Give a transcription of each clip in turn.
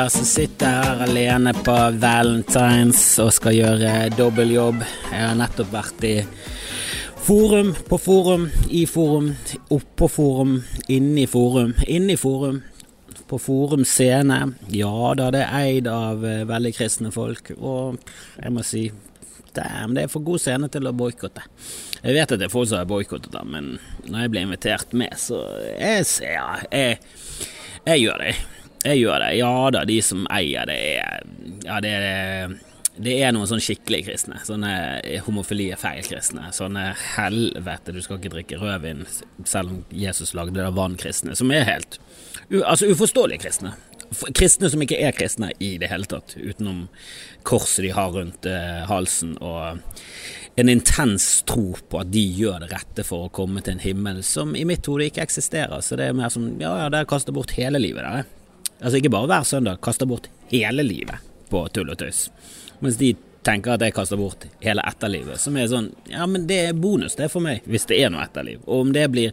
her som sitter her alene på Valentines og skal gjøre dobbeltjobb. Jeg har nettopp vært i forum, på forum, i forum, oppå forum, inni forum, inni forum. På Forum Scene. Ja da, det er eid av eh, veldig kristne folk, og jeg må si damn, det er for god scene til å boikotte. Jeg vet at det er folk som har boikottet men når jeg blir invitert med, så jeg, ja, jeg, jeg gjør det. Jeg gjør det. Ja da, de som eier det, er Ja, det er det er noen sånn skikkelig kristne. Sånne homofili er feil-kristne. Sånne helvete, du skal ikke drikke rødvin selv om Jesus lagde det av vann-kristne. Som er helt altså uforståelige kristne. Kristne som ikke er kristne i det hele tatt, utenom korset de har rundt eh, halsen og en intens tro på at de gjør det rette for å komme til en himmel som i mitt hode ikke eksisterer. Så det er mer som ja, ja, dere kaster bort hele livet der. Altså ikke bare hver søndag, kaster bort hele livet på tull og tøys. Mens de tenker at jeg kaster bort hele etterlivet, som er sånn Ja, men det er bonus, det er for meg, hvis det er noe etterliv. Og om det blir,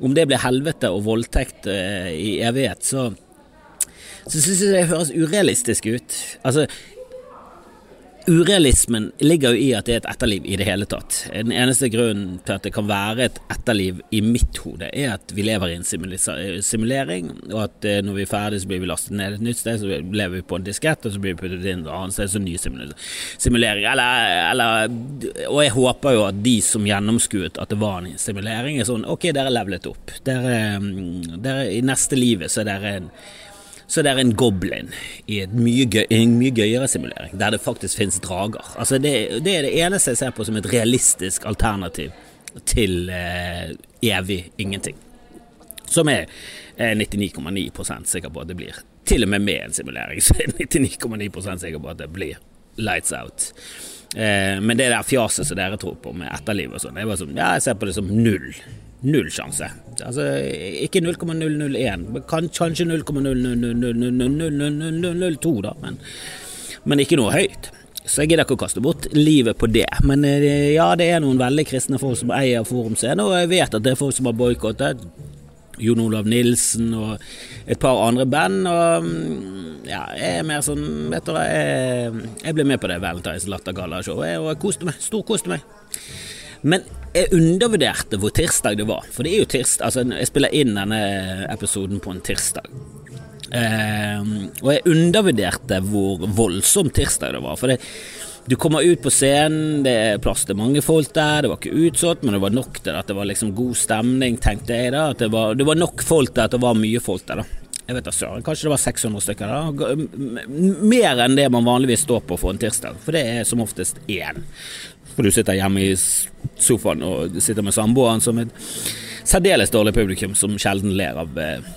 om det blir helvete og voldtekt eh, i evighet, så så syns jeg det høres urealistisk ut. Altså, Urealismen ligger jo i at det er et etterliv i det hele tatt. Den eneste grunnen til at det kan være et etterliv i mitt hode, er at vi lever i en simulering, og at eh, når vi er ferdig så blir vi lastet ned et nytt sted, så lever vi på en diskett, og så blir vi puttet inn et annet sted, så ny simulering. Eller, eller, og jeg håper jo at de som gjennomskuet at det var en simulering, er sånn ok, dere levelet opp. Dere, mm, dere, I neste livet så er dere en så det er en goblin i mye gøy, en mye gøyere simulering, der det faktisk finnes drager. Altså det, det, er det eneste jeg ser på som et realistisk alternativ til eh, evig ingenting. Som er 99,9 sikker på at det blir. Til og med med en simulering så er 99,9 sikker på at det blir lights out. Eh, men det der fjaset som dere tror på med etterliv og sånn, jeg, sånn, ja, jeg ser på det som null null sjanse. Altså ikke 0,001, kanskje 0,00002, da, men, men ikke noe høyt. Så jeg gidder ikke å kaste bort livet på det. Men ja, det er noen veldig kristne folk som eier Forum Scene, og jeg vet at det er folk som har boikottet. Jon Olav Nilsen og et par andre band. Og ja, jeg er mer sånn Vet dere, jeg, jeg ble med på det Valentine's Lattergalla-showet, og jeg koste meg. Storkoste meg. Men jeg undervurderte hvor tirsdag det var. For det er jo tirsdag Altså, jeg spiller inn denne episoden på en tirsdag. Eh, og jeg undervurderte hvor voldsom tirsdag det var. For det, du kommer ut på scenen, det er plass til mange folk der, det var ikke utsolgt, men det var nok til at det var liksom god stemning, tenkte jeg da. At det var, det var nok folk der at det var mye folk der, da. Jeg vet da kanskje det var 600 stykker da. Mer enn det man vanligvis står på for en tirsdag, for det er som oftest én. For du sitter hjemme i sofaen og sitter med samboeren som et særdeles dårlig publikum som sjelden ler av eh,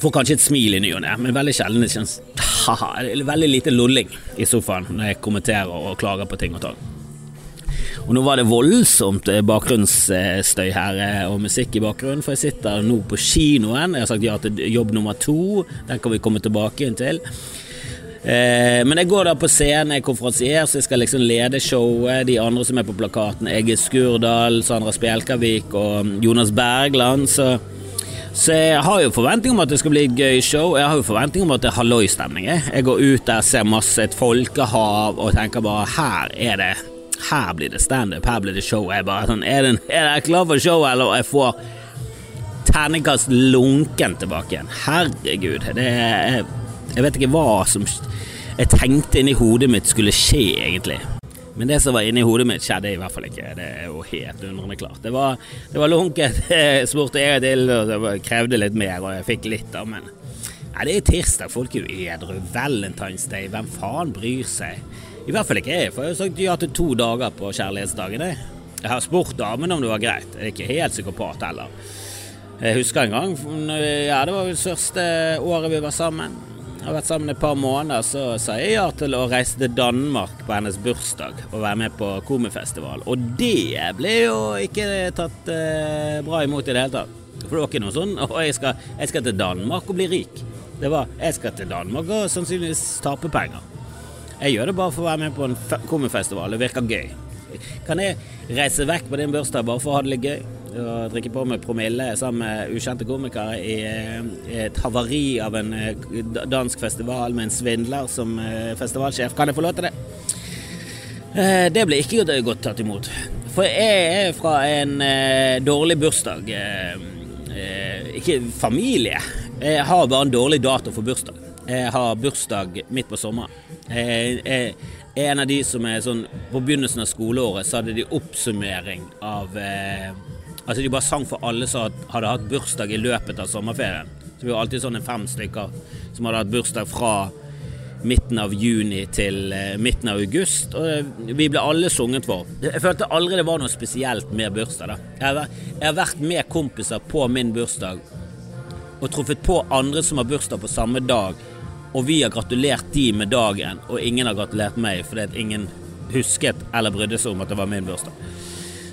Får kanskje et smil i ny og ne, men veldig sjelden det kjennes haha, Veldig lite lolling i sofaen når jeg kommenterer og klager på ting og tang. Og nå var det voldsomt eh, bakgrunnsstøy her eh, og musikk i bakgrunnen, for jeg sitter nå på kinoen. Jeg har sagt ja til jobb nummer to, den kan vi komme tilbake inn til. Eh, men jeg går da på scenen, jeg er konferansier, så jeg skal liksom lede showet. De andre som er på plakaten, Egil Skurdal, Sandra Spjelkavik og Jonas Bergland. Så, så, jeg har jo forventning om at det skal bli et gøy show. Jeg har jo forventning om at det er halloistemning. Jeg. går ut der, ser masse et folkehav og tenker bare her er det Her blir det standup, her blir det show. Jeg bare sånn Er, jeg klar for show, eller jeg får terningkast lunken tilbake igjen? Herregud. Det er jeg vet ikke hva som jeg tenkte inni hodet mitt skulle skje, egentlig. Men det som var inni hodet mitt, skjedde i hvert fall ikke. Det er jo helt undrende klart. Det var, det var lunket, spurte jeg til, og det krevde litt mer, og jeg fikk litt, da, men Nei, det er tirsdag, folk er jo edru. Valentine's Day, hvem faen bryr seg? I hvert fall ikke jeg, for jeg har sagt ja til to dager på kjærlighetsdagen. Jeg, har spurt damene om det var greit. Jeg er ikke helt psykopat heller. Jeg husker en gang, ja, det var vel første året vi var sammen har vært sammen et par måneder, så sa jeg ja til å reise til Danmark på hennes bursdag og være med på komifestival. Og det ble jo ikke tatt eh, bra imot i det hele tatt. For det var ikke noe sånn Og jeg skal, jeg skal til Danmark og bli rik. Det var jeg skal til Danmark og sannsynligvis tape penger. Jeg gjør det bare for å være med på en komifestival. Det virker gøy. Kan jeg reise vekk på din bursdag bare for å ha det litt gøy? Og drikke på med promille sammen med ukjente komikere i, i et havari av en dansk festival med en svindler som festivalsjef. Kan jeg få lov til det? Det ble ikke godt tatt imot. For jeg er fra en dårlig bursdag. Ikke familie. Jeg har bare en dårlig dato for bursdag. Jeg har bursdag midt på sommeren. Jeg er en av de som er sånn På begynnelsen av skoleåret så hadde de oppsummering av eh, Altså de bare sang for alle som hadde hatt bursdag i løpet av sommerferien. Så vi var alltid sånn fem stykker som hadde hatt bursdag fra midten av juni til eh, midten av august. Og eh, vi ble alle sunget for. Jeg følte aldri det var noe spesielt med bursdag. da. Jeg har vært med kompiser på min bursdag og truffet på andre som har bursdag på samme dag og vi har gratulert de med dagen, og ingen har gratulert meg fordi ingen husket eller brydde seg om at det var min bursdag.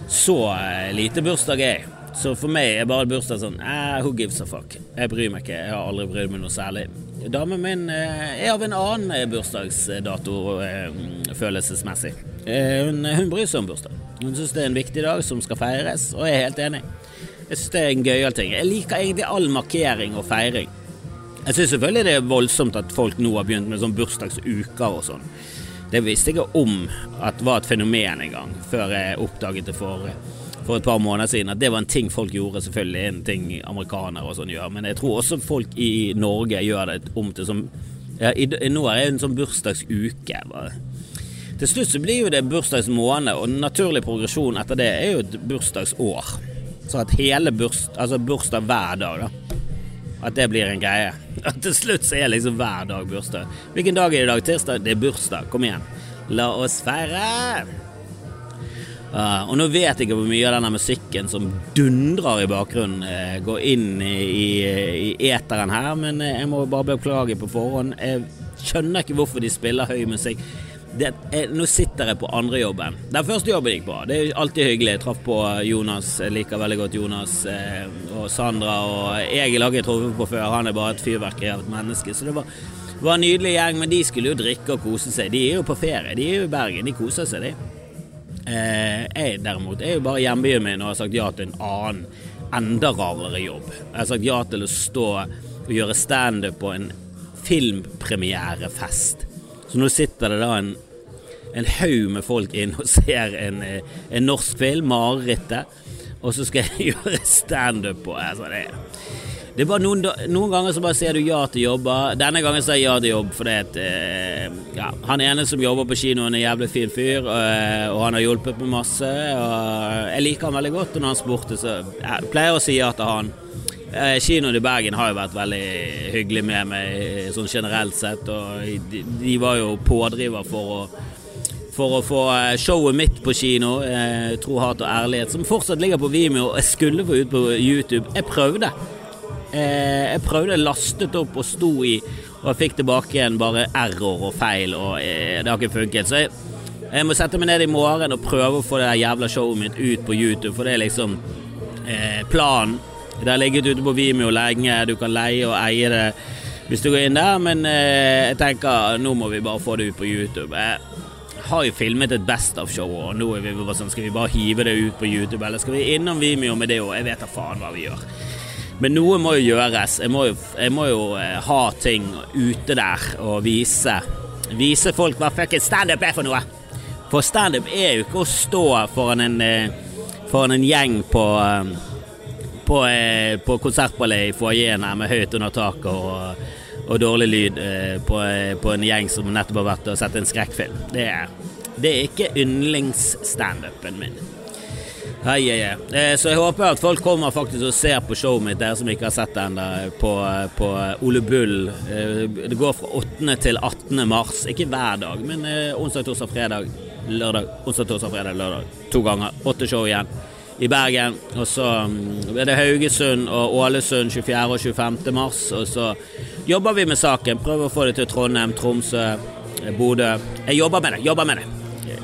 Så eh, lite bursdag er jeg. Så for meg er bare bursdag sånn eh, Who gives a fuck? Jeg bryr meg ikke. Jeg har aldri brydd meg noe særlig. Damen min eh, er av en annen eh, bursdagsdato følelsesmessig. Hun, hun, bryr seg om bursdag. Hun syns det er en viktig dag som skal feires, og jeg er helt enig. Jeg syns det er en gøyal ting. Jeg liker egentlig all markering og feiring. Jeg syns selvfølgelig det er voldsomt at folk nå har begynt med sånn bursdagsuker og sånn. Det visste jeg om at var et fenomen en gang, før jeg oppdaget det for, for, et par måneder siden. At det var en ting folk gjorde, selvfølgelig en ting amerikanere og sånn gjør. Men jeg tror også folk i Norge gjør det om til som ja, i, Nå er det en sånn bursdagsuke. Bare. Til slutt så blir jo det bursdagsmåned, og naturlig progresjon etter det er jo et bursdagsår. Så at hele burs, altså bursdag hver dag, da. At det blir en greie. At til slutt så er liksom hver dag bursdag. Hvilken dag er det i dag? Tirsdag? Det er bursdag. Kom igjen. La oss feire! Uh, og nå vet jeg ikke hvor mye av denne musikken som dundrer i bakgrunnen, uh, går inn i, i, i, eteren her, men uh, jeg må bare beklage på forhånd. Jeg skjønner ikke hvorfor de spiller høy musikk det, jeg, nå sitter jeg på andre jobben. Den første jobben gikk bra. Det er alltid hyggelig. Jeg traff på Jonas. Jeg liker veldig godt Jonas eh, og Sandra. Og Egil har jeg truffet på før. Han er bare et fyrverkeri av et menneske. Så det var, var, en nydelig gjeng. Men de skulle jo drikke og kose seg. De er jo på ferie. De er jo i Bergen. De koser seg, de. Eh, jeg derimot er jo bare hjembyen min og har sagt ja til en annen, enda rarere jobb. Jeg har sagt ja til å stå og gjøre standup på en filmpremierefest. Så nå sitter det da en en haug med folk inn og ser en, eh, en norsk film, 'Marerittet', og så skal jeg gjøre standup på altså det. Det er bare noen, noen, ganger så bare sier du ja til jobber. Denne gangen sier jeg ja til jobb fordi at eh, ja, han ene som jobber på kinoen, er en jævlig fin fyr, og, eh, og, han har hjulpet meg masse. Og jeg liker han veldig godt, og når han spurte, så jeg pleier å si ja til han. Eh, kinoen i Bergen har jo vært veldig hyggelig med meg sånn generelt sett, og de, de var jo pådriver for å for å få eh, showet mitt på kino, eh, Tro, hat og ærlighet, som fortsatt ligger på Vimeo. Jeg skulle få ut på YouTube. Jeg prøvde. Eh, jeg prøvde, lastet opp og sto i, og jeg fikk tilbake igjen bare error og feil, og eh, det har ikke funket. Så jeg, jeg, må sette meg ned i morgen og prøve å få det jævla showet mitt ut på YouTube, for det er liksom eh, planen. Det har ligget ute på Vimeo lenge, du kan leie og eie det hvis du går inn der, men eh, jeg tenker nå må vi bare få det ut på YouTube. Eh, har jo filmet et Best of-show, og nå er vi bare sånn Skal vi bare hive det ut på YouTube, eller skal vi innom Vimeo med det òg? Jeg vet da faen hva vi gjør. Men noe må jo gjøres. Jeg må jo, jeg må jo eh, ha ting ute der og vise. Vise folk hva fuckings standup er for noe. For standup er jo ikke å stå foran en, eh, foran en gjeng på eh, på, på konsertballet i foajeen her med høyt under taket og og dårlig lyd eh, på, eh, på, en gjeng som nettopp har vært og sett en skrekkfilm. Det er, det er ikke yndlingsstandupen min. Hei, hei, hei. Eh, så jeg håper at folk kommer faktisk og ser på showet mitt, dere som ikke har sett det ennå, på, på, Ole Bull. Det går fra 8. til 18. mars. Ikke hver dag, men onsdag, torsdag, fredag, lørdag. Onsdag, torsdag, fredag, lørdag. To ganger. Åtte show igjen i Bergen. Og så mm, er det Haugesund og Ålesund 24. og 25. mars. Og så jobber vi med saken. Prøver å få det til Trondheim, Tromsø, Bodø. Jeg jobber med det, jobber med det.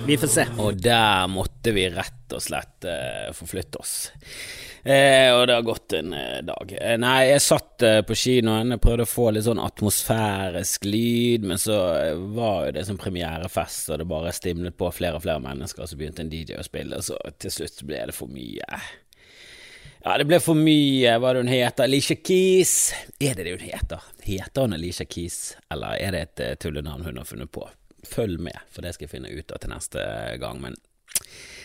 Vi får se. Og der måtte vi rett og slett uh, forflytte oss. Eh, og det har gått en eh, dag. Eh, nei, jeg satt eh, på kinoen, jeg prøvde å få litt sånn atmosfærisk lyd, men så eh, var jo det som premierefest, og det bare stimlet på flere og flere mennesker, og så begynte en DJ å spille, og så til slutt ble det for mye. Ja, det ble for mye. Hva er det hun heter? Alicia Keys? Er det det hun heter? Heter hun Alicia Keys, eller er det et tullenavn hun har funnet på? Følg med, for det skal jeg finne ut av til neste gang. Men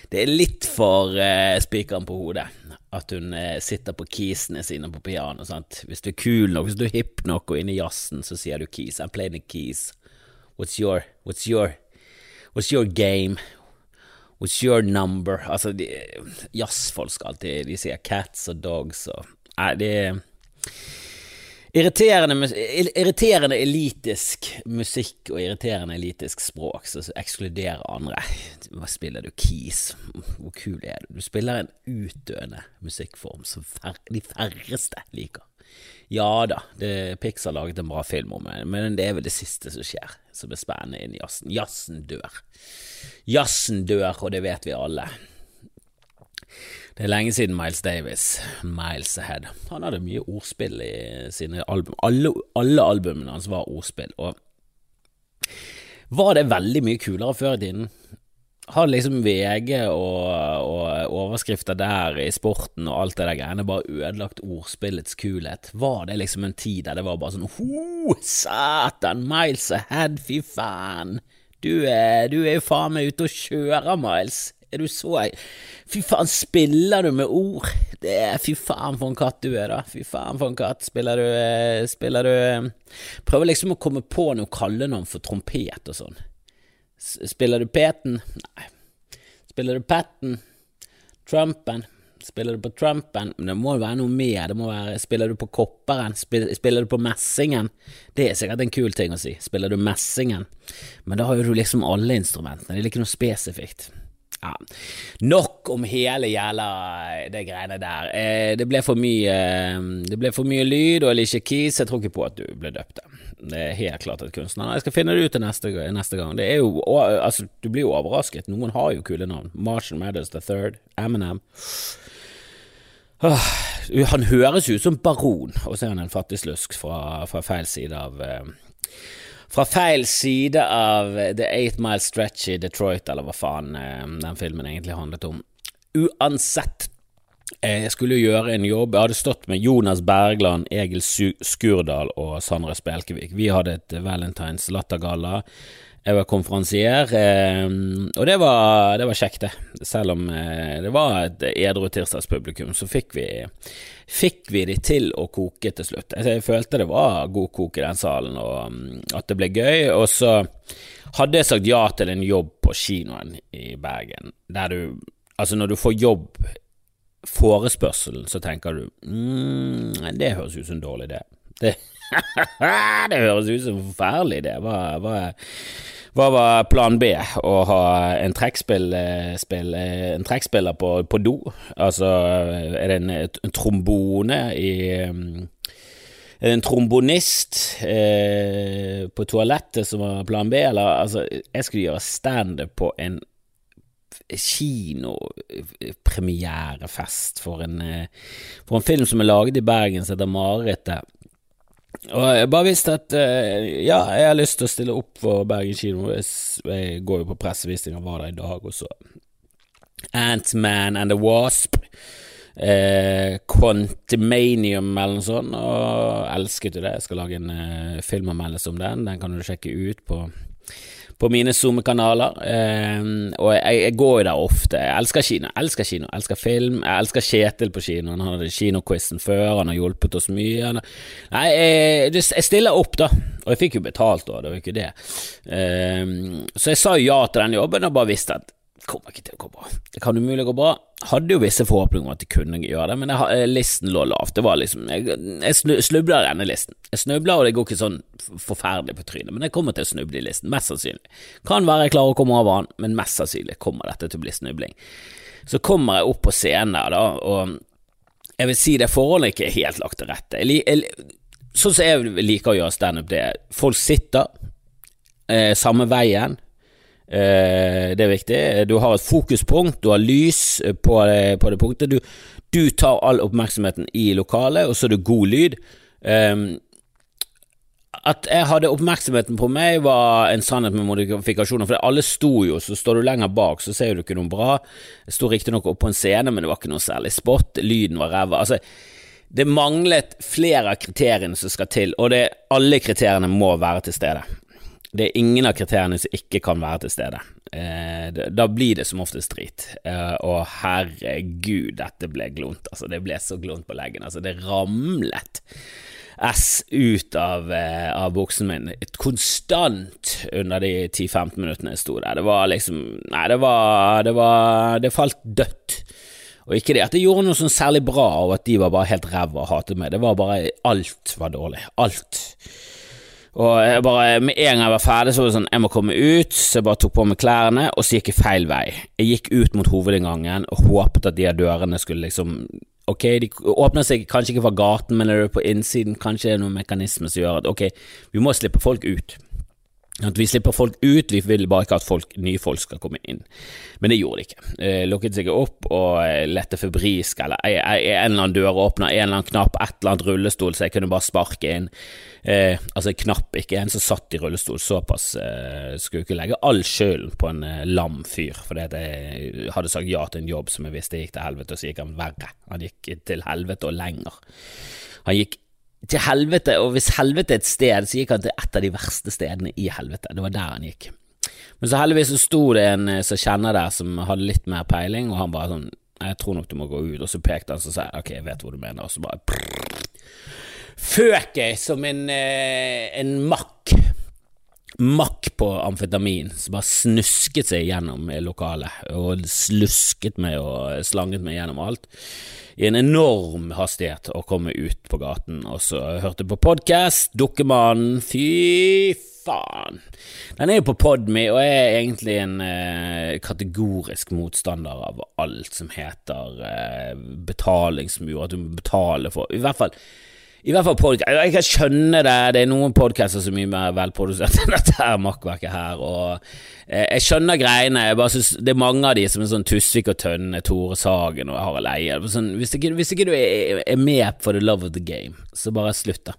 det er litt for eh, spikeren på hodet at hun uh, sitter på keysene sine på piano. Sant? Hvis du er kul nok, hvis du er hipp nok og inne i jazzen, så sier du keys. I'm playing the keys. What's your, what's your, what's your game? What's your number? Altså, jazzfolk skal alltid De sier cats og dogs og Nei, det er Irriterende, irriterende, elitisk musikk og irriterende elitisk språk som ekskluderer andre. Hva spiller du keys? Hvor kul er du? Du spiller en utdøende musikkform som de færreste liker. Ja da, det, Pixar laget en bra film om det, men det er vel det siste som skjer, som er spennende innen jazzen. Jazzen dør. Jazzen dør, og det vet vi alle. Det er lenge siden Miles Davis, Miles Ahead. Han hadde mye ordspill i sine album. Alle, alle albumene hans var ordspill, og var det veldig mye kulere før i tiden? Har liksom VG og, og, overskrifter der i sporten og alt det der greiene bare ødelagt ordspillets kulhet? Var det liksom en tid der det var bare sånn Ho, satan, Miles Ahead, fy faen. Du er, du er jo faen meg ute og kjører, Miles. Er du så Fy faen, spiller du med ord? Det er Fy faen for en katt du er, da. Fy faen for en katt. Spiller du eh, Spiller du eh, Prøver liksom å komme på noe kallenavn for trompet og sånn. Spiller du Peten? Nei. Spiller du Patten? Trumpen? Spiller du på Trumpen? Men det må jo være noe mer. Det må være Spiller du på Kopperen? Spiller, spiller du på Messingen? Det er sikkert en kul ting å si. Spiller du Messingen? Men da har jo du liksom alle instrumentene. Det er ikke noe spesifikt. Ja. Nok om hele jævla eh, det greiene der. Eh, det ble for mye eh, Det ble for mye lyd og Alicia Keys. Jeg tror ikke på at du ble døpt. Det er helt klart et kunstner. Jeg skal finne det ut til neste, neste, gang. Jo, altså, du blir jo overrasket. Noen har jo kule navn. Martian Madders the Third. Eminem. han høres ut som baron, og så er han en fattigslusk fra, fra feil side av fra feil side av The Eight Mile Stretch i Detroit, eller hva faen eh, den filmen egentlig handlet om. Uansett, eh, jeg skulle jo gjøre en jobb. Jeg hadde stått med Jonas Bergland, Egil Skurdal og Sandra Spelkevik. Vi hadde et Valentines lattergalla. Jeg var konferansier, eh, og det var, det var, kjekt, det. Selv om eh, det var et edru tirsdagspublikum, så fikk vi, fikk vi de til å koke til slutt. Jeg følte det var god kok i den salen, og mm, at det ble gøy. Og så hadde jeg sagt ja til en jobb på kinoen i Bergen, der du Altså, når du får jobb, forespørselen, så tenker du mm, det høres ut som en dårlig idé. Det, det høres ut som forferdelig det. Hva, hva hva var plan B? Å ha en eh, en trekkspiller på, på, do? Altså, er det en, en trombone i det en trombonist eh, på toalettet som var plan B, eller altså, jeg skulle gjøre standup på en kinopremierefest for, eh, for en film som er laget i Bergen som heter Marerittet. Og jeg bare visste at uh, ja, jeg har lyst til å stille opp for Bergen kino. Jeg, går jo på pressevisning og var der i dag, og så Ant-Man and the Wasp. Eh, Quantumanium eller noe sånt, og elsket jo det. Jeg skal lage en eh, filmanmeldelse om den. Den kan du sjekke ut på på mine Zoom-kanaler. Eh, og jeg, jeg, går jo der ofte. Jeg elsker kino, elsker kino, elsker film. Jeg elsker Kjetil på kino. Han hadde kinoquizen før, han har hjulpet oss mye. Nei, jeg, jeg, stiller opp, da. Og jeg fikk jo betalt, da, det var jo ikke det. Eh, så jeg sa ja til den jobben og bare visste at kommer ikke til å gå bra. Det kan umulig gå bra. Hadde jo visse forhåpninger om at de kunne gjøre det, men jeg, eh, listen lå lavt. Det var liksom Jeg, jeg snubler i denne listen. Jeg snubler, og det går ikke sånn forferdelig på trynet, men jeg kommer til å snuble i listen, mest sannsynlig. Kan være jeg klarer å komme over den, men mest sannsynlig kommer dette til å bli snubling. Så kommer jeg opp på scenen der, da, og jeg vil si det forholdet ikke er helt lagt til rette. Jeg, jeg, sånn som jeg liker å gjøre standup, det folk sitter eh, samme veien det er viktig. Du har et fokuspunkt, du har lys på det, på det punktet. Du, du, tar all oppmerksomheten i lokalet, og så er det god lyd. Um, at jeg hadde oppmerksomheten på meg, var en sannhet med modifikasjoner. For alle sto jo, så står du lenger bak, så ser du ikke noe bra. Jeg sto riktignok oppe på en scene, men det var ikke noe særlig spot. Lyden var ræva. Altså, det manglet flere av kriteriene som skal til, og det, alle kriteriene må være til stede. Det er ingen av kriteriene som ikke kan være til stede. Eh, da blir det som oftest drit. Eh, og herregud, dette ble glunt. Altså, det ble så glunt på leggen. Altså, det ramlet S ut av, eh, av buksen min konstant under de 10-15 minuttene jeg sto der. Det var liksom Nei, det var Det, var, det falt dødt. Og ikke det at det gjorde noe sånn særlig bra, og at de var bare helt ræva og hatet meg. Det var bare Alt var dårlig. Alt. Og jeg bare, med en gang jeg var ferdig, så var det sånn Jeg må komme ut, så jeg bare tok på meg klærne, og så gikk jeg feil vei. Jeg gikk ut mot hovedinngangen og håpet at de her dørene skulle liksom Ok, de åpner seg kanskje ikke fra gaten, men er du på innsiden, kanskje det er noen mekanisme som gjør at ok, vi må slippe folk ut. At vi slipper folk ut, vi vil bare ikke at folk, nye folk skal komme inn. Men det gjorde de ikke. Eh, lukket seg opp og lette febrilsk, eller en eller annen dør åpna, en eller annen knapp, et eller annet rullestol, så jeg kunne bare sparke inn. Eh, altså en knapp, ikke en som satt i rullestol. Såpass eh, skulle ikke legge all skylden på en eh, lam fyr, fordi jeg hadde sagt ja til en jobb som jeg visste gikk til helvete, og så gikk han verre. Han gikk til helvete og lenger. Han gikk til helvete, og hvis helvete er et sted, så gikk han til et av de verste stedene i helvete. Det var der han gikk. Men så heldigvis så sto det en eh, som kjenner der, som hadde litt mer peiling, og han bare sånn Jeg tror nok du må gå ut. Og så pekte han, så sa ok, jeg vet hvor du mener, og så bare Føk jeg som en, eh, en makk. Makk på amfetamin som bare snusket seg gjennom lokalet, og slusket meg og slanget meg gjennom alt i en enorm hastighet å komme ut på gaten. Og så hørte på podkast, Dukkemannen, fy faen. Den er jo på Podme, og jeg er egentlig en eh, kategorisk motstander av alt som heter eh, betalingsmur, at du må betale for I hvert fall i hvert fall podcast. Jeg kan skjønne det, det er noen podcaster som er mye mer velprodusert enn dette her makkverket her, og eh, jeg skjønner greiene, jeg bare synes det er mange av de som er sånn Tusvik og Tønne, Tore Sagen og Harald Eie. Sånn, hvis, ikke, hvis, ikke, du er, med for the love of the game, så bare slutt, da.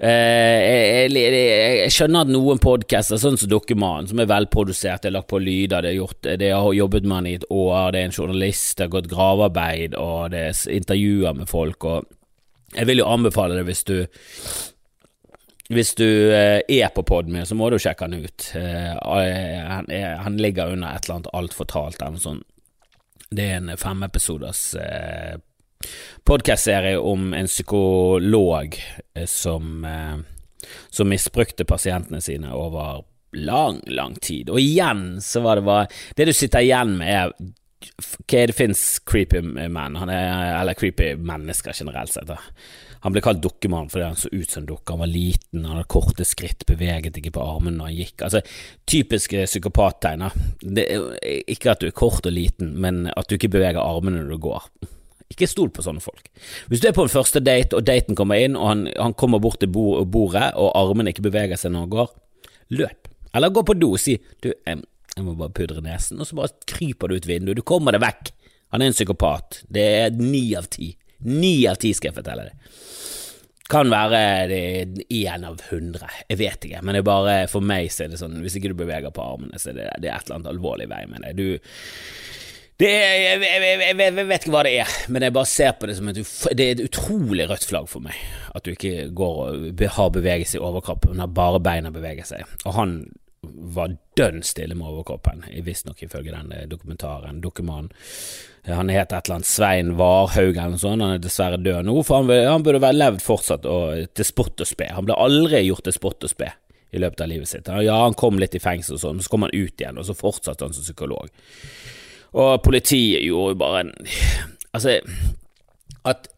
Jeg, jeg, jeg, jeg, skjønner at noen podcaster, sånn som Dukkemann, som er velprodusert, det er lagt på lyder, det er, gjort, det har jobbet med han i et år, det er en journalist, det har gått gravearbeid, og det er intervjuer med folk. og jeg vil jo anbefale det hvis du hvis du eh, er på Podme, så må du sjekke han ut. Eh, han, ligger under et eller annet Alt fortalt eller noe sånt. Det er en femepisoders eh, podkastserie om en psykolog eh, som, som misbrukte pasientene sine over lang, lang tid. Og igjen så var det bare Det du sitter igjen med, er hva er det fins creepy man, han er, eller creepy mennesker generelt sett. Han ble kalt dukkemann fordi han så ut som en dukke, han var liten, han hadde korte skritt, beveget ikke på armene når han gikk. Altså, typiske psykopattegn. Ikke at du er kort og liten, men at du ikke beveger armene når du går. Ikke stol på sånne folk. Hvis du er på en første date, og daten kommer inn, og han, han kommer bort til bordet, og armene ikke beveger seg når han går, løp. Eller gå på do og si du, jeg, jeg må bare pudre nesen, og så bare kryper du ut vinduet. Du kommer deg vekk. Han er en psykopat. Det er ni av ti. Ni av ti, skal jeg fortelle deg. Kan være én av hundre, jeg vet ikke, men det er bare for meg så er det sånn Hvis ikke du beveger på armene, så er det, det er et eller annet alvorlig vei med det. Du det er, jeg, jeg, jeg, jeg, vet ikke hva det er, men jeg bare ser på det som et, det er et utrolig rødt flagg for meg. At du ikke går og har bevegelse i overkroppen, når bare beina beveger seg. Og han var dønn stille med overkroppen, visstnok ifølge den eh, dokumentaren, Dukkemannen. Eh, han het et eller annet Svein Varhaug eller noe sånt, han er dessverre død nå, for han, han burde være levd fortsatt og, til spott og spe. Han ble aldri gjort til spott og spe i løpet av livet sitt. Ja, han kom litt i fengsel og sånn, så kom han ut igjen, og så fortsatte han som psykolog. Og politiet gjorde jo bare en Altså, at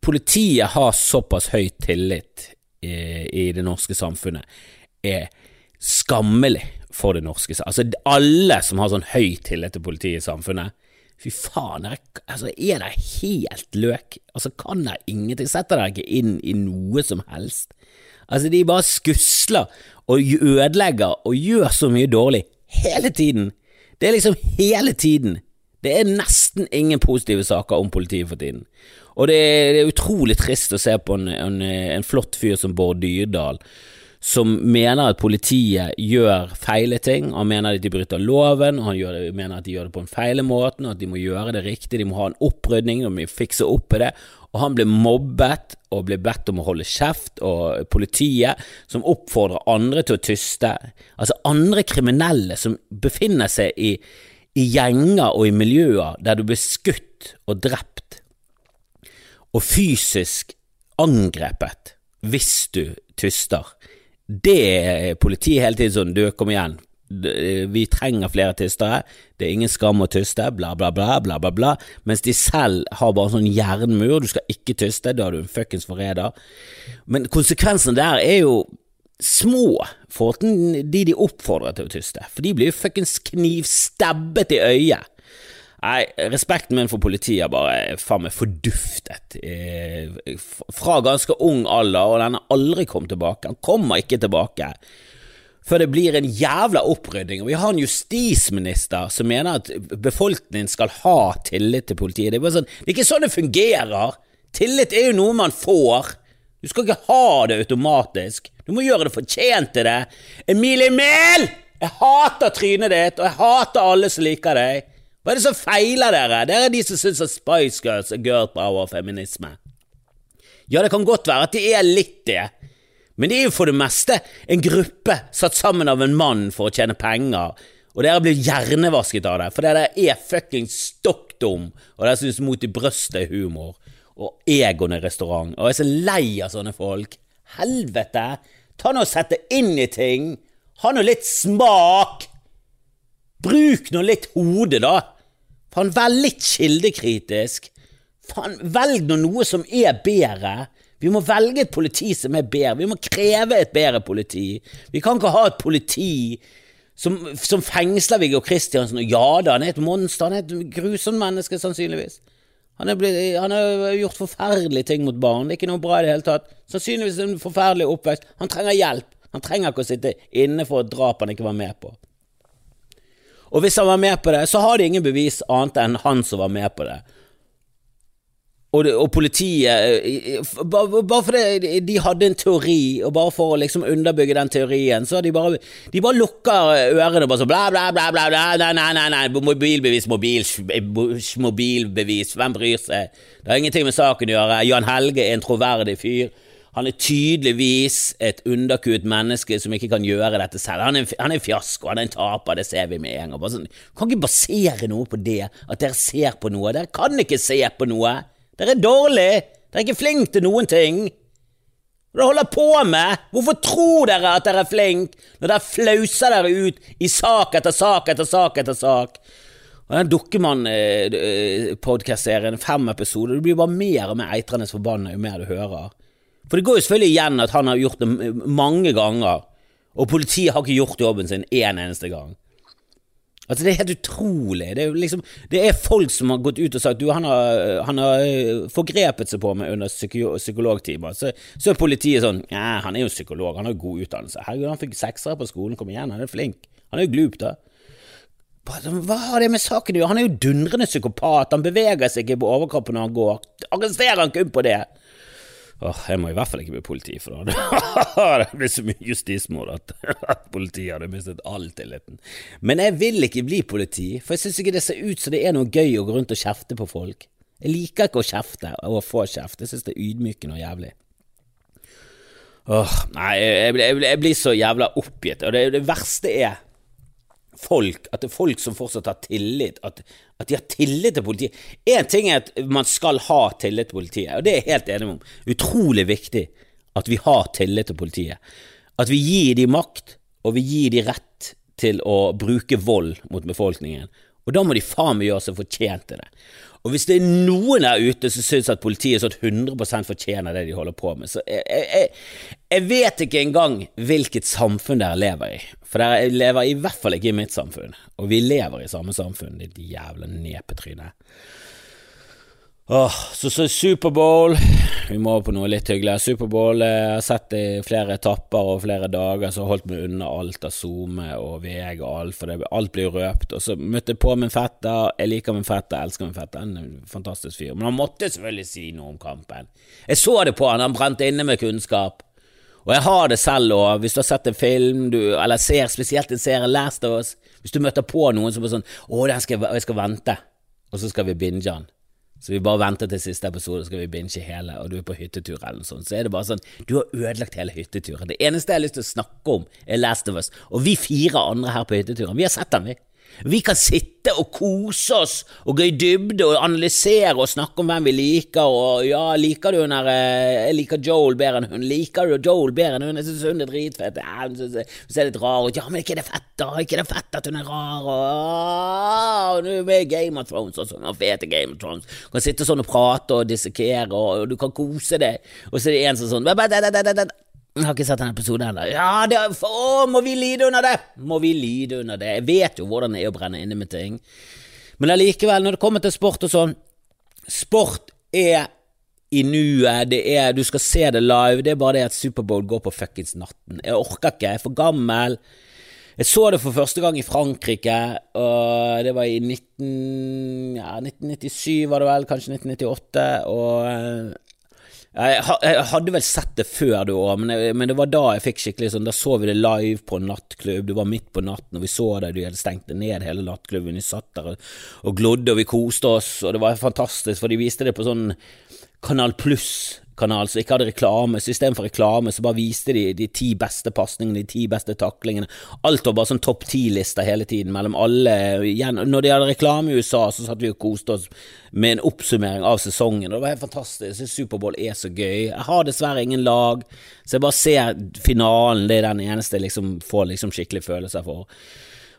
politiet har såpass høy tillit i, i det norske samfunnet, er skammelig for det norske Altså, alle som har sånn høy tillit til politiet i samfunnet, fy faen, er, altså, er det helt løk? Altså, kan dere ingenting? Setter dere ikke inn i noe som helst? Altså, de bare skusler og ødelegger og gjør så mye dårlig hele tiden. Det er liksom hele tiden. Det er nesten ingen positive saker om politiet for tiden. Og det er, det er utrolig trist å se på en, en, en flott fyr som Bård Dyrdal, som mener at politiet gjør feile ting. Han mener at de bryter loven, og han det, mener at de gjør det på en feil måte, og at de må gjøre det riktig, de må ha en opprydning, de må fikse opp i det. Og han blir mobbet og blir bedt om å holde kjeft, og politiet som oppfordrer andre til å tyste. Altså andre kriminelle som befinner seg i, i gjenger og i miljøer der du blir skutt og drept og fysisk angrepet hvis du tyster. Det er politiet hele tiden sånn, du, kom igjen, vi trenger flere tystere, det er ingen skam å tyste, bla, bla, bla, bla, bla, bla, mens de selv har bare sånn jernmur, du skal ikke tyste, da er du en fuckings forræder. Men konsekvensene der er jo små for de de oppfordrer til å tyste, for de blir jo fuckings knivstabbet i øyet. Nei, respekten min for politiet er bare faen meg forduftet fra ganske ung alder, og den har aldri kommet tilbake. Han kommer ikke tilbake før det blir en jævla opprydding. Og vi har en justisminister som mener at befolkningen skal ha tillit til politiet. Det er, sånn, det er ikke sånn det fungerer. Tillit er jo noe man får. Du skal ikke ha det automatisk. Du må gjøre det fortjent til det. Emilie Mehl! Jeg hater trynet ditt, og jeg hater alle som liker deg. Hva er det som feiler dere? Dere er de som syns at Spice Girls er girl power feminisme. Ja, det kan godt være at de er litt det, men de er jo for det meste en gruppe satt sammen av en mann for å tjene penger, og dere blir hjernevasket av det, for dere er fucking stokk dum, og dere syns Mot i brøstet er humor, og egoen er restaurant, og jeg er så lei av sånne folk. Helvete! Ta nå og Sett det inn i ting! Ha nå litt smak! Bruk nå litt hode, da! Faen, vær litt kildekritisk. Faen, velg nå noe som er bedre. Vi må velge et politi som er bedre. Vi må kreve et bedre politi. Vi kan ikke ha et politi som, som fengsler Viggo Kristiansen. Ja da, han er et monster. Han er et grusomt menneske, sannsynligvis. Han har, gjort forferdelige ting mot barn. Det er ikke noe bra i det hele tatt. Sannsynligvis en forferdelig oppvekst. Han trenger hjelp. Han trenger ikke å sitte inne for et drap han ikke var med på. Og hvis han var med på det, så har de ingen bevis annet enn han som var med på det. Og, og politiet eh, Bare, bare fordi de hadde en teori, og bare for å liksom underbygge den teorien, så de bare, de bare lukker ørene og bare sånn bla, bla, bla, bla, bla nei, nei, nei, nei, mobilbevis, mobil, mobilbevis, hvem bryr seg? Det har ingenting med saken å gjøre. Jan Helge er en troverdig fyr. Han er tydeligvis et underkuet menneske som ikke kan gjøre dette selv. Han er, han er en fiasko, han er en taper, det ser vi med en gang. Sånn, kan ikke basere noe på det, at dere ser på noe. Dere kan ikke se på noe. Dere er dårlige. Dere er ikke flinke til noen ting. Hva holder på med? Hvorfor tror dere at dere er flinke, når dere flauser dere ut i sak etter sak etter sak etter sak? Og Den Dukkemann-podkast-serien, eh, fem episoder, du blir bare mer og mer eitrende forbanna jo mer du hører. For det går jo selvfølgelig igjen at han har gjort det mange ganger, og politiet har ikke gjort jobben sin én eneste gang. Altså Det er helt utrolig. Det er, liksom, det er folk som har gått ut og sagt du, han har, han har eh, forgrepet seg på meg under psykologtimer. Så, så, er politiet sånn Nei, han er jo psykolog, han har god utdannelse. Herregud, han fikk seksere på skolen, kom igjen, han er flink. Han er jo glup, da. Hva har det med saken å gjøre? Han er jo dundrende psykopat, han beveger seg ikke på overkroppen når han går. Arrester han kun på det! Åh, jeg må i hvert fall ikke bli politi, for da det blir så mye justismord at, at politiet hadde mistet all tilliten. Men jeg vil ikke bli politi, for jeg syns ikke det ser ut som det er noe gøy å gå rundt og kjefte på folk. Jeg liker ikke å kjefte og å få kjeft, jeg syns det er ydmykende og jævlig. Åh, nei, jeg, jeg, jeg, blir så jævla oppgitt, og det, det verste er folk, at det er folk som fortsatt har tillit, at, at de har tillit til politiet. Én ting er at man skal ha tillit til politiet, og det er jeg helt enig om. Utrolig viktig at vi har tillit til politiet. At vi gir dem makt, og vi gir dem rett til å bruke vold mot befolkningen. Og da må de faen meg gjøre seg fortjent til det. Og hvis det er noen der ute som syns at politiet sånn 100 fortjener det de holder på med, så jeg, jeg, jeg, vet ikke engang hvilket samfunn dere lever i. For dere lever i hvert fall ikke i mitt samfunn, og vi lever i samme samfunn, ditt jævla nepetryne. Åh, så, så Superbowl Vi må på noe litt hyggeligere. Superbowl eh, jeg har sett i flere etapper og flere dager, så holdt meg unna alt av SoMe og VG og alt, for det, alt blir røpt. Og så møtte jeg på min fetter. Jeg liker min fetter, jeg elsker min fetter. Er en fantastisk fyr. Men han måtte selvfølgelig si noe om kampen. Jeg så det på han, han brente inne med kunnskap. Og jeg har det selv òg, hvis du har sett en film, du, eller ser spesielt en serie, Last of Us Hvis du møter på noen som er sånn 'Å, den skal jeg, jeg skal vente', og så skal vi binge den. Så vi bare venter til siste episode, så skal vi binge hele, og du er på hyttetur eller noe sånt. Så er det bare sånn Du har ødelagt hele hytteturen. Det eneste jeg har lyst til å snakke om, er Last of Us. Og vi fire andre her på hytteturen, vi har sett den, vi. Vi kan sitte og kose oss og gå i dybde og analysere og snakke om hvem vi liker, og ja, liker du hun der Jeg liker Joel bedre enn hun. Liker du Joel bedre enn hun? Jeg syns hun er dritfett. Ja, hun synes hun ser litt rar ut. Ja, men ikke det fett, da? Ikke det fett at hun er rar? Og hun er med i Game of Thrones og sånn. Fete Game of Thrones. Du kan sitte sånn og prate og dissekere, og du kan kose deg, og så er det en som sånn jeg har ikke sett en episode ennå. Ja, det, å, må vi lide under det? Må vi lide under det? Jeg vet jo hvordan det er å brenne inne med ting. Men allikevel, når det kommer til sport og sånn Sport er i nuet, det er Du skal se det live, det er bare det at Superbowl går på fuckings natten. Jeg orker ikke, jeg er for gammel. Jeg så det for første gang i Frankrike, og det var i 19, ja, 1997, var det vel, kanskje 1998, og jeg, hadde vel sett det før det òg, men, det var da jeg fikk skikkelig sånn Da så vi det live på en nattklubb, det var midt på natten, og vi så det, de hadde stengt ned hele nattklubben, vi satt der og, og glodde, og vi koste oss, og det var fantastisk, for de viste det på sånn Kanal Pluss kanal som ikke hadde reklame, så istedenfor reklame så bare viste de de ti beste pasningene, de ti beste taklingene. Alt var bare sånn topp ti-lister hele tiden mellom alle. Når de hadde reklame i USA, så satt vi og koste oss med en oppsummering av sesongen, det var helt fantastisk. Superbowl er så gøy. Jeg har dessverre ingen lag, så jeg bare ser finalen, det er den eneste jeg liksom får liksom skikkelig følelser for.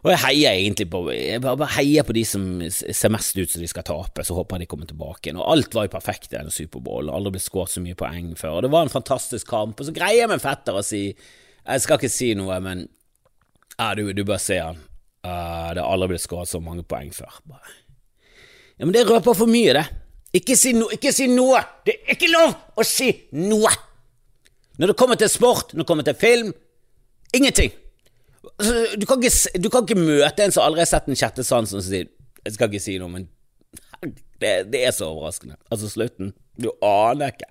Og jeg heier egentlig på Jeg bare heier på de som ser mest ut som de skal tape, så håper jeg de kommer tilbake igjen. Og alt var jo perfekt i denne Superbowl, aldri blitt skåret så mye poeng før. Og det var en fantastisk kamp. Og så greier jeg med fetter å si Jeg skal ikke si noe, men ja, du, du bør se han. Uh, det har aldri blitt skåret så mange poeng før. Bare. Ja, Men det røper for mye, det. Ikke si, no, ikke si noe! Det er ikke lov å si noe! Når det kommer til sport, når det kommer til film ingenting! Altså, du, kan ikke, du, kan ikke, møte en som aldri har sett en sjette sansen, som sier Jeg skal ikke si noe, men det, det, er så overraskende. Altså, slutten. Du aner ikke.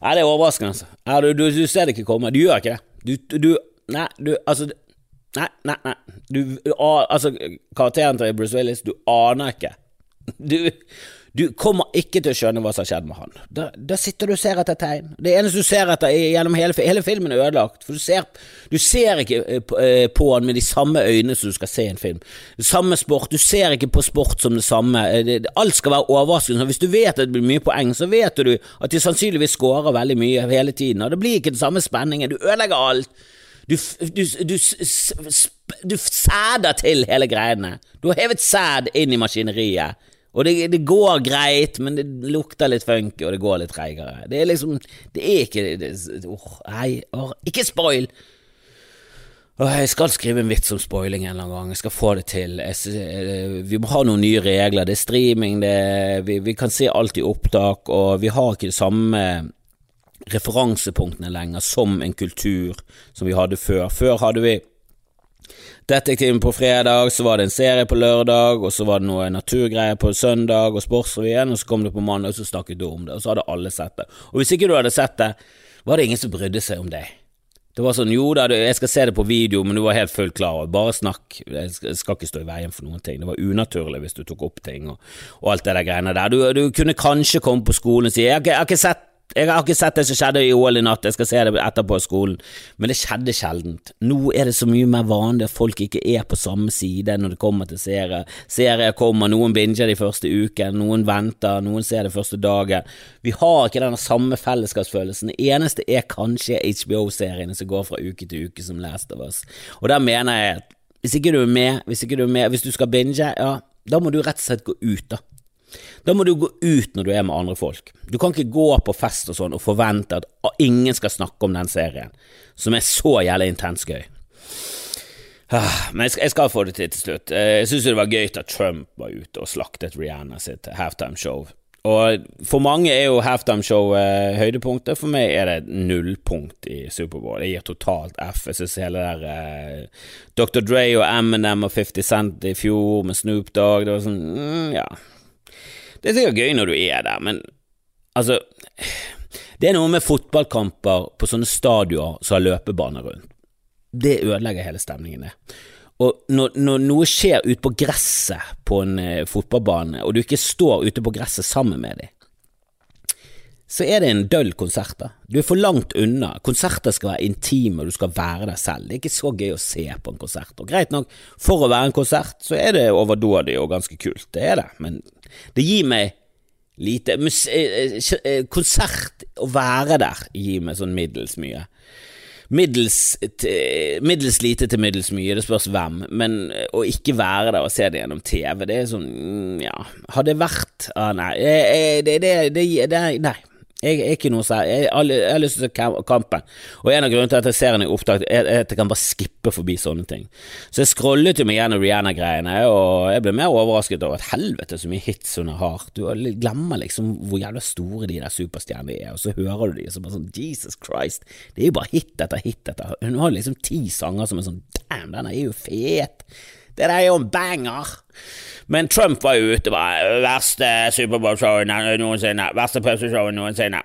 Nei, det er overraskende, altså. Ja, du, du, du, ser det ikke komme. Du gjør ikke det. Du, Nei, du Altså Nei, nei, nei. Du, altså, karakteren til Bruce Willis, du aner ikke. Du du kommer ikke til å skjønne hva som har skjedd med han. Da, da sitter du og ser etter tegn. Det eneste du ser etter gjennom hele, hele filmen, er ødelagt. For du ser, du ser ikke eh, på, eh, på han med de samme øynene som du skal se en film. Samme sport. Du ser ikke på sport som det samme. Eh, alt skal være overraskende. Hvis du vet at det blir mye poeng, så vet du at de sannsynligvis scorer veldig mye hele tiden. Og det blir ikke den samme spenningen. Du ødelegger alt. Du, du, du, du sæder til hele greiene. Du har hevet sæd inn i maskineriet. Og det, det, går greit, men det lukter litt funky, og det går litt treigere. Det er liksom Det er ikke det, oh, Nei, oh, ikke spoil! Oh, jeg skal skrive en vits om spoiling en eller annen gang. Jeg skal få det til. Jeg, eh, vi må ha noen nye regler. Det er streaming, det, vi, vi kan se alt i opptak, og vi har ikke de samme referansepunktene lenger som en kultur som vi hadde før. Før hadde vi Detektiven på fredag, så var det en serie på lørdag, og så var det noe naturgreier på søndag og Sportsrevyen, og så kom det på mandag, og så snakket du om det, og så hadde alle sett det. Og hvis ikke du hadde sett det, var det ingen som brydde seg om deg. Det var sånn, jo da, jeg skal se det på video, men du var helt fullt klar over Bare snakk, jeg skal ikke stå i veien for noen ting. Det var unaturlig hvis du tok opp ting og, og alt det der greiene der. Du, du kunne kanskje komme på skolen og si jeg, jeg har ikke sett jeg har ikke sett det som skjedde i OL i natt, jeg skal se det etterpå i skolen, men det skjedde sjeldent. Nå er det så mye mer vanlig at folk ikke er på samme side når det kommer til serier. Serier kommer, noen binger de første uken, noen venter, noen ser det første dagen. Vi har ikke den samme fellesskapsfølelsen. Det eneste er kanskje HBO-seriene som går fra uke til uke, som Last of Us. Og der mener jeg at hvis ikke du er med, hvis ikke du er med, hvis du skal binge, ja, da må du rett og slett gå ut, da. Da må du gå ut når du er med andre folk. Du kan ikke gå på fest og sånn og forvente at ingen skal snakke om den serien, som er så jævlig intens gøy. Ah, men jeg skal, få det til til slutt. Eh, jeg syns det var gøy at Trump var ute og slaktet Rihanna sitt halftime show. Og for mange er jo halftime-show eh, høydepunktet, for meg er det nullpunkt i Superbowl. Jeg gir totalt F. Jeg synes hele der eh, Dr. Dre og Eminem og 50 Cent i fjor med Snoop Dogg, det var sånn mm, ja. Det er sikkert gøy når du er der, men altså Det er noe med fotballkamper på sånne stadioner som har løpebane rundt. Det ødelegger hele stemningen, det. Og når, når noe skjer ute på gresset på en eh, fotballbane, og du ikke står ute på gresset sammen med dem, så er det en døll konsert. da. Du er for langt unna. Konserter skal være intime, og du skal være deg selv. Det er ikke så gøy å se på en konsert. Og greit nok, for å være en konsert, så er det overdådig og ganske kult, det er det, men det gir meg lite eh, eh, Konsert, å være der, gir meg sånn middels mye. Middels, middels, lite til middels mye, det spørs hvem, men å ikke være der og se det gjennom TV, det er sånn, mm, ja. Har det vært? Ah, Nei, det, det, det, det, nei. Jeg er ikke noe sær. jeg, har lyst til å se kampen, og en av grunnene til at jeg ser den i opptak, er at jeg kan bare skippe forbi sånne ting. Så jeg scrollet jo meg gjennom Rihanna-greiene, og jeg ble mer overrasket over at helvete så mye hits hun har. Du glemmer liksom hvor jævla store de der superstjernene er, og så hører du de, så bare sånn Jesus Christ, det er jo bare hit etter hit etter Hun har liksom ti sanger som er sånn damn, den er jo fet. Det der er jo en banger. Men Trump var jo ute bare verste Superbowl-showet noensinne. Verste pauseshowet noensinne.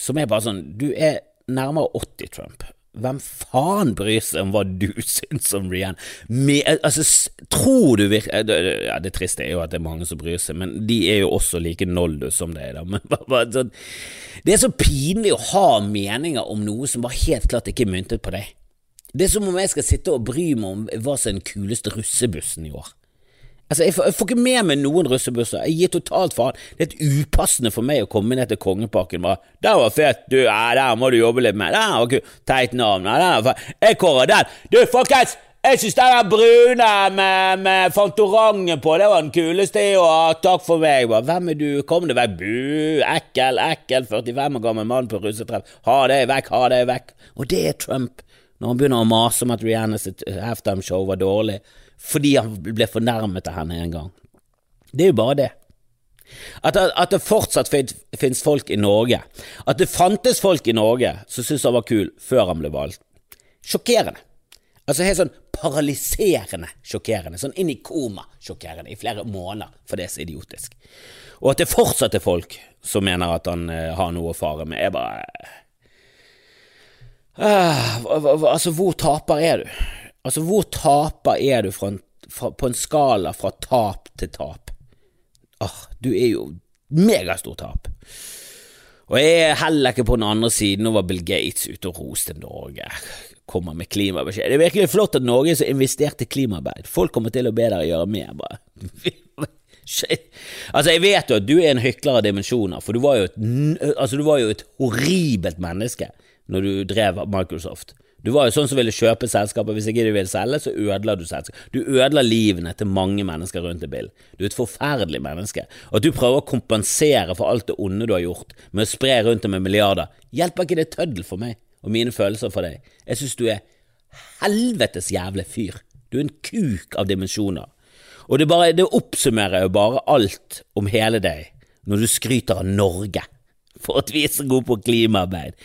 Som er bare sånn Du er nærmere 80, Trump. Hvem faen bryr seg om hva du syns om Rihanna? Altså, tror du virkelig ja, Det triste er jo at det er mange som bryr seg, men de er jo også like noldus som det er. Da. Men bare, sånn, det er så pinlig å ha meninger om noe som bare helt klart ikke er myntet på deg. Det er som om jeg skal sitte og bry meg om hva som er den kuleste russebussen i år. Altså, jeg får, jeg får, ikke med meg noen russebusser. Jeg gir totalt faen. Det er et upassende for meg å komme ned til Kongeparken og bare 'Den var fet, du. Ja, der må du jobbe litt med. Den var kul. Teit navn. Ja, den var Jeg kårer den. Du, folkens! Jeg syns den brune med, med Fantorangen på, det var den kuleste i år. Takk for meg. Bare, Hvem er du? Kom deg vekk. Bu. Ekkel, ekkel 45 år gammel mann på russetreff. Ha det vekk, ha det vekk. Og det er Trump. Når han begynner å mase om at Rihanna sitt halftime-show var dårlig fordi han ble fornærmet av henne en gang. Det er jo bare det. At, at det fortsatt finnes folk i Norge, at det fantes folk i Norge som syntes han var kul før han ble valgt. Sjokkerende. Altså helt sånn paralyserende sjokkerende. Sånn inn i koma sjokkerende i flere måneder, for det er så idiotisk. Og at det fortsatt er folk som mener at han uh, har noe å fare med, er bare Altså, hvor taper er du? Altså, hvor taper er du fra en, fra, på en skala fra tap til tap? Åh, du er jo megastor tap. Og jeg er heller ikke på den andre siden. Nå var Bill Gates ute og roste Norge. Kommer med klimabeskjed. Det er virkelig flott at Norge så investerte i klimaarbeid. Folk kommer til å be dere gjøre mer, bare. altså, jeg vet jo at du er en hykler av dimensjoner, for du var jo et, altså, du var jo et horribelt menneske når du drev Microsoft. Du var jo sånn som ville kjøpe selskapet, hvis ikke du ville selge, så ødela du selskapet. Du ødela livene til mange mennesker rundt deg, Bill. Du er et forferdelig menneske. Og at du prøver å kompensere for alt det onde du har gjort, med å spre rundt deg med milliarder, hjelper ikke det tøddel for meg og mine følelser for deg. Jeg synes du er helvetes jævle fyr. Du er en kuk av dimensjoner. Og det, bare, det oppsummerer jo bare alt om hele deg når du skryter av Norge for at vi er så gode på klimaarbeid.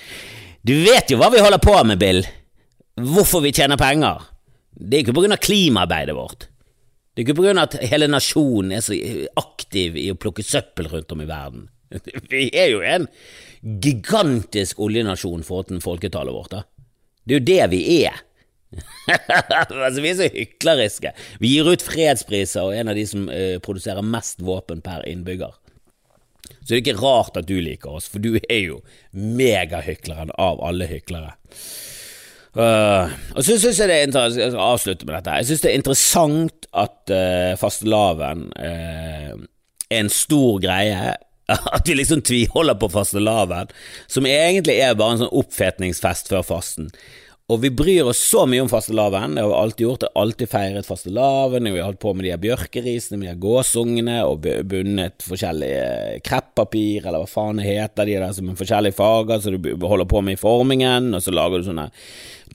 Du vet jo hva vi holder på med, Bill hvorfor vi tjener penger. Det er ikke på grunn av klimaarbeidet vårt. Det er ikke på grunn av at hele nasjonen er så aktiv i å plukke søppel rundt om i verden. Vi er jo en gigantisk oljenasjon til folketallet vårt. da. Det er jo det vi er. altså, vi er så hykleriske. Vi gir ut fredspriser og er en av de som uh, produserer mest våpen per innbygger. Så det er ikke rart at du liker oss, for du er jo megahykleren av alle hyklere. Uh, og så syns jeg det er interessant Jeg skal avslutte med dette. Jeg syns det er interessant at uh, fastelavn uh, er en stor greie. At vi liksom tviholder på fastelavn, som egentlig er bare en sånn oppfetningsfest før fasten. Og vi bryr oss så mye om fastelavn, det har vi alltid gjort, det. Har alltid feiret fastelavn, vi har holdt på med de her bjørkerisene, med de her gåsungene, og bundet forskjellige kreppapir, eller hva faen det heter, de der som er forskjellige farger, så du holder på med i formingen, og så lager du sånne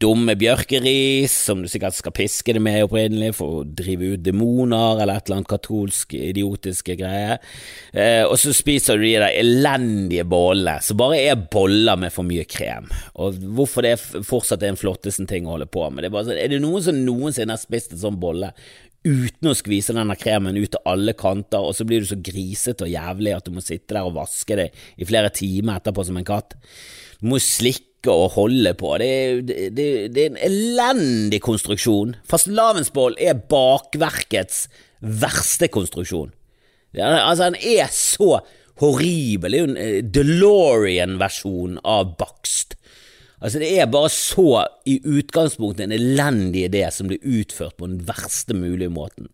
dumme bjørkeris, som du sikkert skal piske det med opprinnelig for å drive ut demoner, eller et eller annet katolsk idiotiske greier. Eh, og så spiser du de der elendige bollene, som bare er boller med for mye krem. Og hvorfor det fortsatt er en flotteste ting å holde på med. Det er, bare sånn, er det noen som noensinne har spist en sånn bolle uten å skvise denne kremen ut til alle kanter, og så blir du så grisete og jævlig at du må sitte der og vaske det i flere timer etterpå som en katt. Må slikke og holde på. Det, det, det, det er en elendig konstruksjon. Fastelavnsbål er bakverkets verste konstruksjon. Altså, den er så horribel. Det er jo en eh, DeLorean-versjon av bakst. Altså Det er bare så i utgangspunktet en elendig idé som blir utført på den verste mulige måten.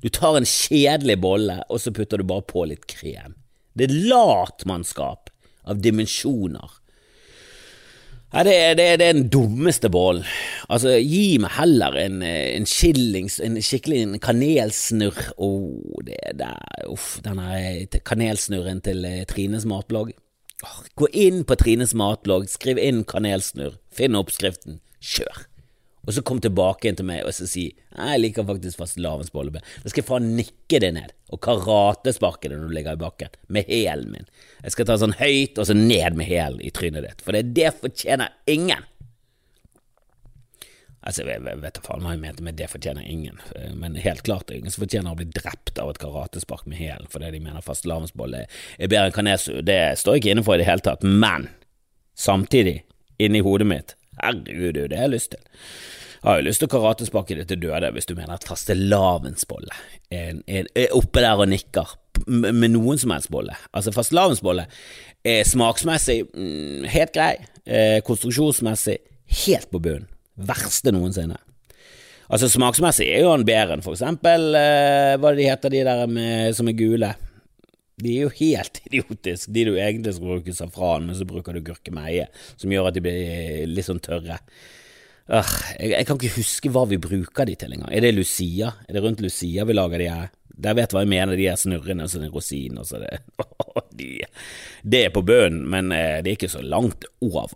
Du tar en kjedelig bolle, og så putter du bare på litt krem. Det er latmannskap av dimensjoner. Ja, det, er, det, er, det er den dummeste bollen. Altså, gi meg heller en, en skillings, en skikkelig en kanelsnurr. Oh, det der, uff, denne kanelsnurren til eh, Trines matblogg. Gå inn på Trines matblogg, skriv inn kanelsnurr, finn oppskriften, kjør. Og så kom tilbake inn til meg og så si jeg liker faktisk fastelavnsbolle. Da skal jeg faen nikke det ned og karatesparke det når du ligger i bakken, med hælen min. Jeg skal ta sånn høyt og så ned med hælen i trynet ditt, for det, det fortjener ingen. Altså, jeg vet da faen hva jeg mente med det fortjener ingen, men helt klart det er ingen som fortjener å bli drept av et karatespark med hælen fordi de mener fastelavnsbolle er bedre enn kanesu. Det står jeg ikke inne for i det hele tatt, men samtidig, inni hodet mitt, herregud, det har jeg lyst til. Jeg har jo lyst til å karatesparke det til døde hvis du mener at fastelavnsbolle er, er, oppe der og nikker med noen som helst bolle. Altså, fastelavnsbolle er smaksmessig mm, helt grei, eh, konstruksjonsmessig helt på bunnen verste noensinne. Altså Smaksmessig er jo han bedre enn for eksempel eh, hva de heter de der med, som er gule. De er jo helt idiotiske, de du egentlig skal bruke safran, men så bruker du gurkemeie, som gjør at de blir litt sånn tørre. Uh, jeg, jeg, kan ikke huske hva vi bruker de til engang. Er det Lucia? Er det rundt Lucia vi lager de her? Der vet hva jeg mener, de er snurrende som en rosin og så det. de, det er på bunnen, men eh, det er ikke så langt over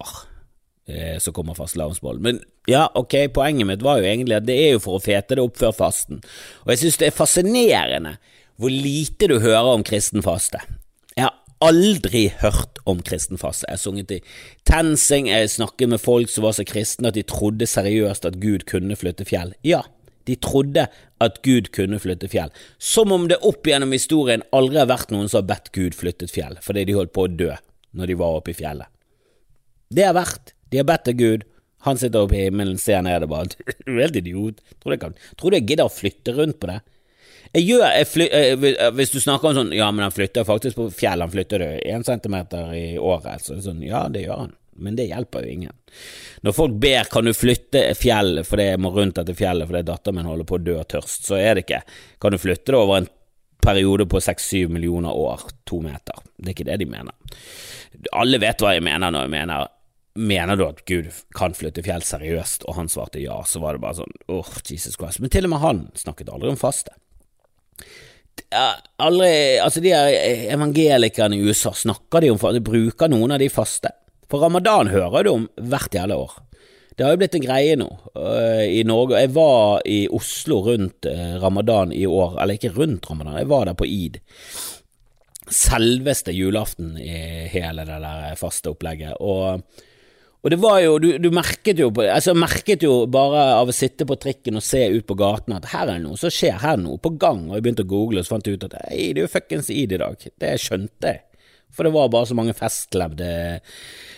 eh, så kommer fastelavnsbollen. Men ja, ok, poenget mitt var jo egentlig at det er jo for å fete det opp før fasten, og jeg synes det er fascinerende hvor lite du hører om kristen faste. Jeg har aldri hørt om kristen faste. Jeg har sunget i TenSing, jeg snakket med folk som var så kristne at de trodde seriøst at Gud kunne flytte fjell. Ja, de trodde at Gud kunne flytte fjell, som om det opp gjennom historien aldri har vært noen som har bedt Gud flyttet fjell, fordi de holdt på å dø når de var oppe i fjellet. Det har vært de har bedt av Gud. Han sitter oppe i himmelen, ser ned og bare Du er helt idiot. Tror du jeg, kan, tror jeg gidder å flytte rundt på det? Jeg gjør, jeg fly, eh, eh, Hvis du snakker om sånn Ja, men han flytter faktisk på fjell, han flytter det én centimeter i året. Så sånn, ja, det gjør han. Men det hjelper jo ingen. Når folk ber kan du flytte fjellet fordi jeg må rundt dette fjellet fordi datteren min holder på å dø av tørst, så er det ikke kan du flytte det over en periode på seks-syv millioner år, to meter. Det er ikke det de mener. Alle vet hva jeg mener når jeg mener Mener du at Gud kan flytte fjell seriøst? Og han svarte ja, så var det bare sånn åh, oh, Jesus Christ. Men til og med han snakket aldri om faste. Aldri, altså De her evangelikerne i USA, snakker de om de Bruker noen av de faste? For ramadan hører du om hvert jævla år. Det har jo blitt en greie nå uh, i Norge. Jeg var i Oslo rundt uh, ramadan i år, eller ikke rundt ramadan, jeg var der på id. Selveste julaften i hele det der faste opplegget. Og og det var jo, du, du merket jo altså merket jo bare av å sitte på trikken og se ut på gaten at her er det noe som skjer, her er noe på gang, og jeg begynte å google og så fant jeg ut at hei, det er jo fuckings id i dag. Det skjønte jeg. For det var bare så mange festlevde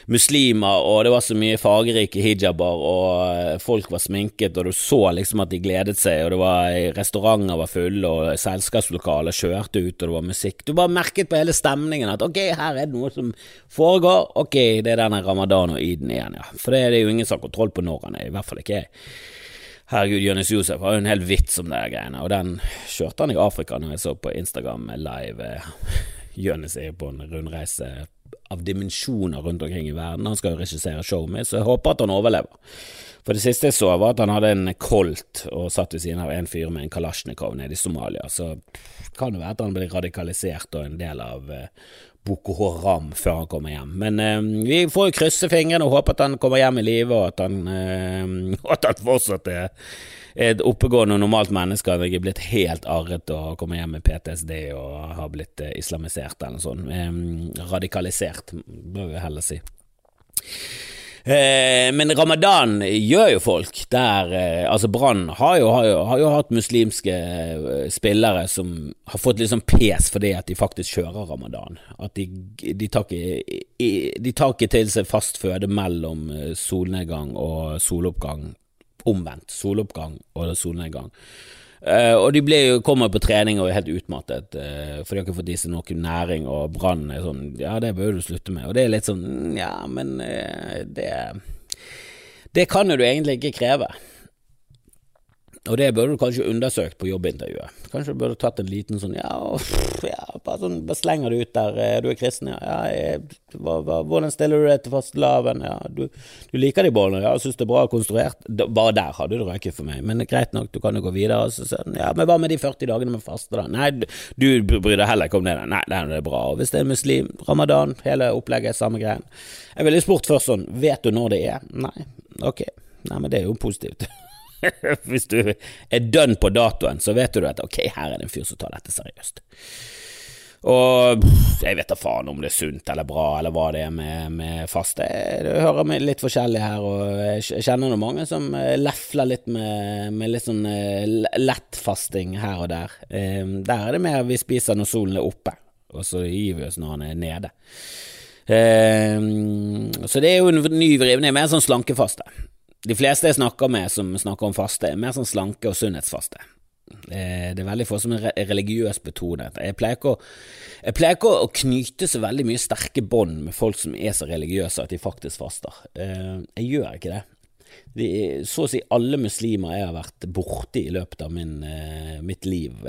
muslimer, og det var så mye fargerike hijaber, og eh, folk var sminket, og du så liksom at de gledet seg, og det var restauranter var fulle, og selskapslokaler kjørte ut, og det var musikk. Du bare merket på hele stemningen at ok, her er det noe som foregår, ok, det er denne ramadan og iden igjen, ja. For det er jo ingen som har kontroll på når han er, i hvert fall ikke jeg. Herregud, Jonis Josef har jo en hel vits om de greiene, og den kjørte han i Afrika når jeg så på Instagram live. Jonis er på en rundreise av dimensjoner rundt omkring i verden. Han skal jo regissere show med, så jeg håper at han overlever. For det siste jeg så, var at han hadde en Colt og satt ved siden av en fyr med en Kalasjnikov nede i Somalia. Så kan det være at han blir radikalisert og en del av uh, Boko Haram før han kommer hjem. Men eh, vi får jo krysse fingrene og håpe at han kommer hjem i live, og at han, eh, at han fortsatt er et oppegående og normalt menneske. Han er blitt helt arret og kommer hjem med PTSD og har blitt islamisert eller noe sånt. radikalisert, bør vi heller si. Eh, men ramadan gjør jo folk der eh, Altså, Brann har, har, har, jo hatt muslimske eh, spillere som har fått litt sånn pes fordi at de faktisk kjører ramadan. At de, de, tar, ikke, de tar ikke til seg fast føde mellom solnedgang og soloppgang. Omvendt. Soloppgang og solnedgang. Uh, og de ble, kommer på trening og er helt utmattet, uh, for de har ikke fått i seg noe næring, og Brann er sånn Ja, det bør du slutte med. Og det er litt sånn Ja, men uh, det Det kan jo du egentlig ikke kreve. Og det burde du kanskje undersøkt på jobbintervjuet. Kanskje du burde tatt en liten sånn ja, ja bare sånn bare slenger det ut der. Eh, du er kristen, ja. ja jeg, hva, hva, hvordan stiller du deg til fastelavn? Ja, du, du, liker de bollene, ja, syns det er bra konstruert. Bare der hadde du røket for meg, men greit nok, du kan jo gå videre. Så, så, ja, men hva med de 40 dagene med faste, da? Nei, du, du bryr deg heller ikke om det. Nei, det er bra. Og hvis det er muslim, ramadan, hele opplegget, samme greien. Jeg ville spurt først sånn, vet du når det er? Nei, ok. Nei, men det er jo positivt. Hvis du er dønn på datoen, så vet du at ok, her er det en fyr som tar dette seriøst. Og jeg vet da faen om det er sunt eller bra, eller hva det er med, med faste. Du hører meg litt forskjellig her, og jeg kjenner noen mange som eh, lefler litt med, med litt sånn eh, lettfasting her og der. Ehm, der er det mer vi spiser når solen er oppe, og så gir vi oss når han er nede. Ehm, så det er jo en ny vrivning, mer sånn slankefaste. De fleste jeg snakker med som snakker om faste, er mer sånn slanke og sunnhetsfaste. Eh, det er veldig få som er religiøst betonet. Jeg pleier ikke å, ikke å knyte så veldig mye sterke bånd med folk som er så religiøse at de faktisk faster. Eh, jeg gjør ikke det. De, så å si alle muslimer jeg har vært borti i løpet av min, eh, mitt liv,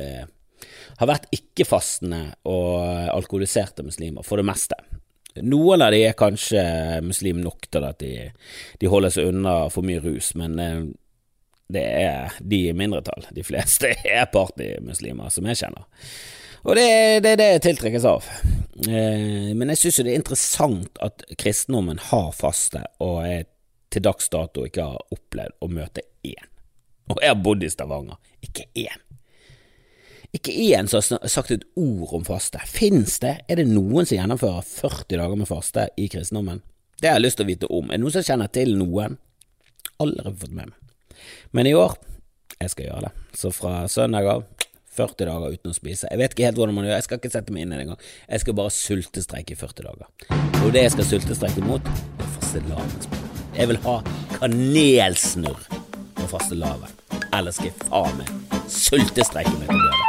har vært ikke-fastende og alkoholiserte muslimer, for det meste. Noen av de er kanskje muslim nok til at de, de holder seg unna for mye rus, men eh, det er de i mindretall. De fleste er partymuslimer, som jeg kjenner. Og det er det, det tiltrekkes av. Eh, men jeg synes jo det er interessant at kristendommen har faste, og jeg til dags dato ikke har opplevd å møte én. Og jeg har bodd i Stavanger. Ikke én. Ikke én som har sagt et ord om faste. Fins det? Er det noen som gjennomfører 40 dager med faste i kristendommen? Det har jeg lyst til å vite om. Er det noen som kjenner til noen? Aldri fått med meg. Men i år, jeg skal gjøre det. Så fra søndag av 40 dager uten å spise. Jeg vet ikke helt hvordan man gjør, jeg skal ikke sette meg inn i det engang. Jeg skal bare sultestreike i 40 dager. Og det jeg skal sultestreike mot, er fastelavnsbrød. Jeg vil ha kanelsnurr på fastelavn. Eller skal jeg faen meg sultestreike meg til døde.